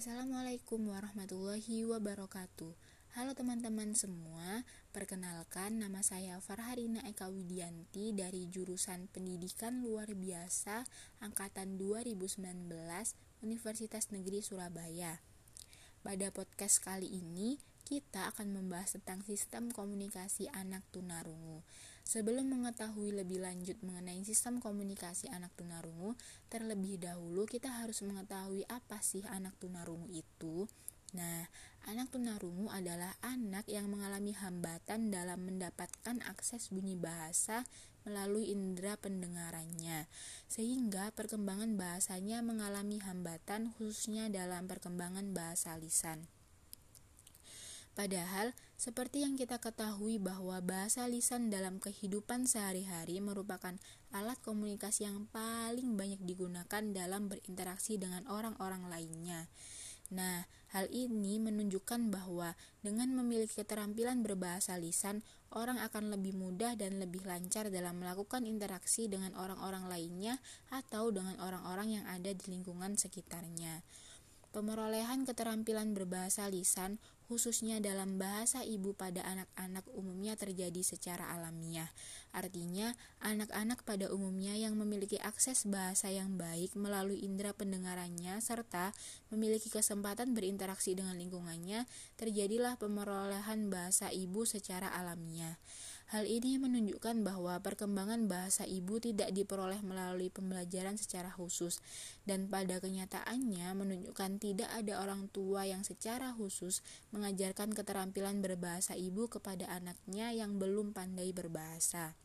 Assalamualaikum warahmatullahi wabarakatuh. Halo teman-teman semua Perkenalkan nama saya Farharina Eka Widianti Dari jurusan Pendidikan Luar Biasa Angkatan 2019 Universitas Negeri Surabaya. Pada podcast kali ini kita akan membahas tentang sistem komunikasi anak tunarungu Sebelum mengetahui lebih lanjut mengenai sistem komunikasi anak tunarungu, terlebih dahulu kita harus mengetahui apa sih anak tunarungu itu. Nah, anak tunarungu adalah anak yang mengalami hambatan dalam mendapatkan akses bunyi bahasa melalui indera pendengarannya, sehingga perkembangan bahasanya mengalami hambatan khususnya dalam perkembangan bahasa lisan. Padahal, seperti yang kita ketahui bahwa bahasa lisan dalam kehidupan sehari-hari merupakan alat komunikasi yang paling banyak digunakan dalam berinteraksi dengan orang-orang lainnya. Nah, hal ini menunjukkan bahwa dengan memiliki keterampilan berbahasa lisan, orang akan lebih mudah dan lebih lancar dalam melakukan interaksi dengan orang-orang lainnya atau dengan orang-orang yang ada di lingkungan sekitarnya. Pemerolehan keterampilan berbahasa lisan, khususnya dalam bahasa ibu pada anak-anak umumnya terjadi secara alamiah. Artinya, anak-anak pada umumnya yang memiliki akses bahasa yang baik melalui indera pendengarannya serta memiliki kesempatan berinteraksi dengan lingkungannya, terjadilah pemerolehan bahasa ibu secara alamiah. Hal ini menunjukkan bahwa perkembangan bahasa ibu tidak diperoleh melalui pembelajaran secara khusus, dan pada kenyataannya menunjukkan tidak ada orang tua yang secara khusus mengajarkan keterampilan berbahasa ibu kepada anaknya yang belum pandai berbahasa.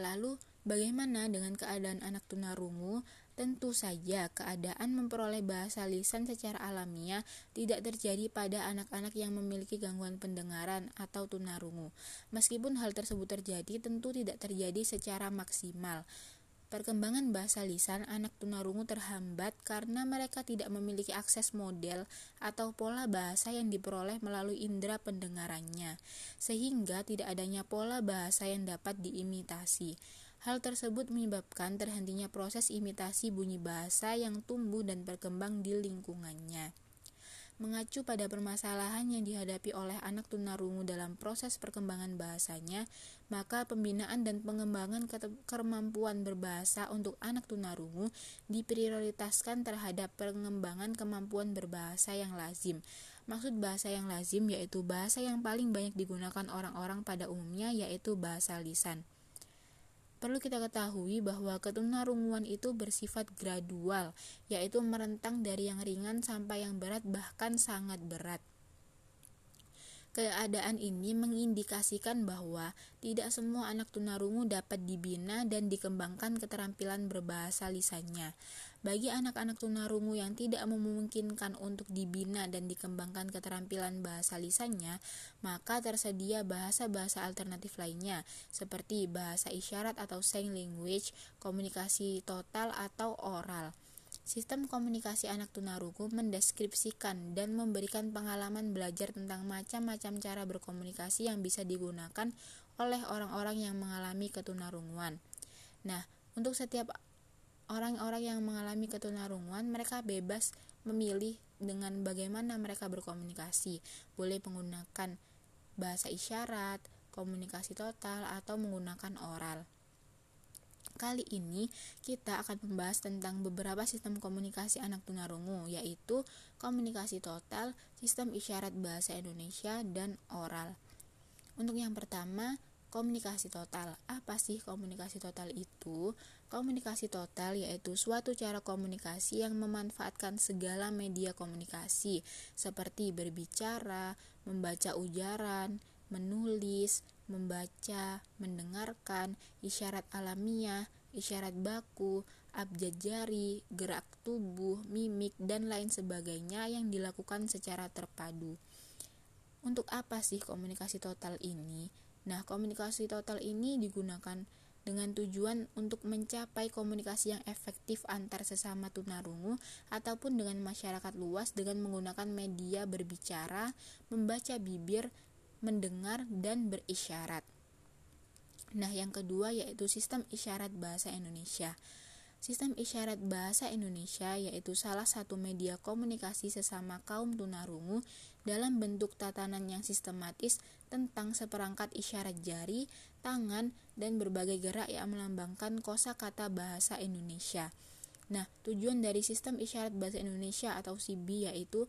Lalu, bagaimana dengan keadaan anak tunarungu? Tentu saja, keadaan memperoleh bahasa lisan secara alamiah tidak terjadi pada anak-anak yang memiliki gangguan pendengaran atau tunarungu. Meskipun hal tersebut terjadi, tentu tidak terjadi secara maksimal. Perkembangan bahasa lisan anak tunarungu terhambat karena mereka tidak memiliki akses model atau pola bahasa yang diperoleh melalui indera pendengarannya, sehingga tidak adanya pola bahasa yang dapat diimitasi. Hal tersebut menyebabkan terhentinya proses imitasi bunyi bahasa yang tumbuh dan berkembang di lingkungannya. Mengacu pada permasalahan yang dihadapi oleh anak tunarungu dalam proses perkembangan bahasanya, maka pembinaan dan pengembangan kemampuan berbahasa untuk anak tunarungu diprioritaskan terhadap pengembangan kemampuan berbahasa yang lazim. Maksud bahasa yang lazim yaitu bahasa yang paling banyak digunakan orang-orang pada umumnya yaitu bahasa lisan. Perlu kita ketahui bahwa ketunarunguan itu bersifat gradual, yaitu merentang dari yang ringan sampai yang berat bahkan sangat berat. Keadaan ini mengindikasikan bahwa tidak semua anak tunarungu dapat dibina dan dikembangkan keterampilan berbahasa lisannya. Bagi anak-anak tunarungu yang tidak memungkinkan untuk dibina dan dikembangkan keterampilan bahasa lisannya, maka tersedia bahasa-bahasa alternatif lainnya, seperti bahasa isyarat atau sign language, komunikasi total atau oral. Sistem komunikasi anak tunarungu mendeskripsikan dan memberikan pengalaman belajar tentang macam-macam cara berkomunikasi yang bisa digunakan oleh orang-orang yang mengalami ketunarunguan. Nah, untuk setiap orang-orang yang mengalami ketunarunguan, mereka bebas memilih dengan bagaimana mereka berkomunikasi. Boleh menggunakan bahasa isyarat, komunikasi total, atau menggunakan oral. Kali ini kita akan membahas tentang beberapa sistem komunikasi anak tunarungu yaitu komunikasi total, sistem isyarat bahasa Indonesia, dan oral. Untuk yang pertama, komunikasi total. Apa sih komunikasi total itu? Komunikasi total yaitu suatu cara komunikasi yang memanfaatkan segala media komunikasi seperti berbicara, membaca ujaran, menulis, membaca, mendengarkan, isyarat alamiah, isyarat baku, abjad jari, gerak tubuh, mimik, dan lain sebagainya yang dilakukan secara terpadu. Untuk apa sih komunikasi total ini? Nah, komunikasi total ini digunakan dengan tujuan untuk mencapai komunikasi yang efektif antar sesama tunarungu ataupun dengan masyarakat luas dengan menggunakan media berbicara, membaca bibir, mendengar, dan berisyarat. Nah, yang kedua yaitu sistem isyarat bahasa Indonesia. Sistem isyarat bahasa Indonesia yaitu salah satu media komunikasi sesama kaum tunarungu dalam bentuk tatanan yang sistematis tentang seperangkat isyarat jari, tangan, dan berbagai gerak yang melambangkan kosakata bahasa Indonesia. Nah, tujuan dari sistem isyarat bahasa Indonesia atau SIBI yaitu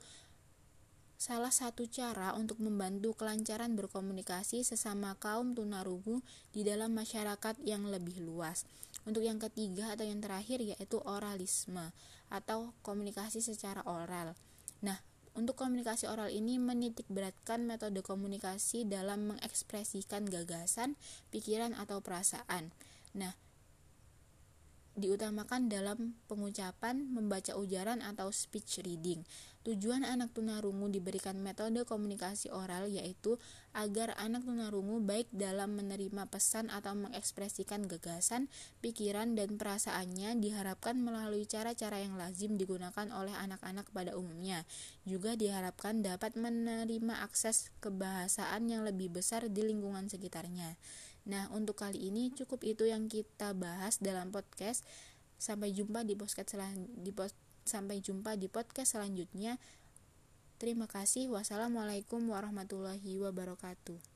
salah satu cara untuk membantu kelancaran berkomunikasi sesama kaum tunarungu di dalam masyarakat yang lebih luas. Untuk yang ketiga atau yang terakhir yaitu oralisme atau komunikasi secara oral. Nah, untuk komunikasi oral ini menitik beratkan metode komunikasi dalam mengekspresikan gagasan, pikiran atau perasaan. Nah, diutamakan dalam pengucapan, membaca ujaran atau speech reading. Tujuan anak tunarungu diberikan metode komunikasi oral yaitu agar anak tunarungu baik dalam menerima pesan atau mengekspresikan gagasan, pikiran, dan perasaannya diharapkan melalui cara-cara yang lazim digunakan oleh anak-anak pada umumnya. Juga diharapkan dapat menerima akses kebahasaan yang lebih besar di lingkungan sekitarnya. Nah, untuk kali ini cukup itu yang kita bahas dalam podcast. Sampai jumpa di podcast selan di post Sampai jumpa di podcast selanjutnya. Terima kasih. Wassalamualaikum warahmatullahi wabarakatuh.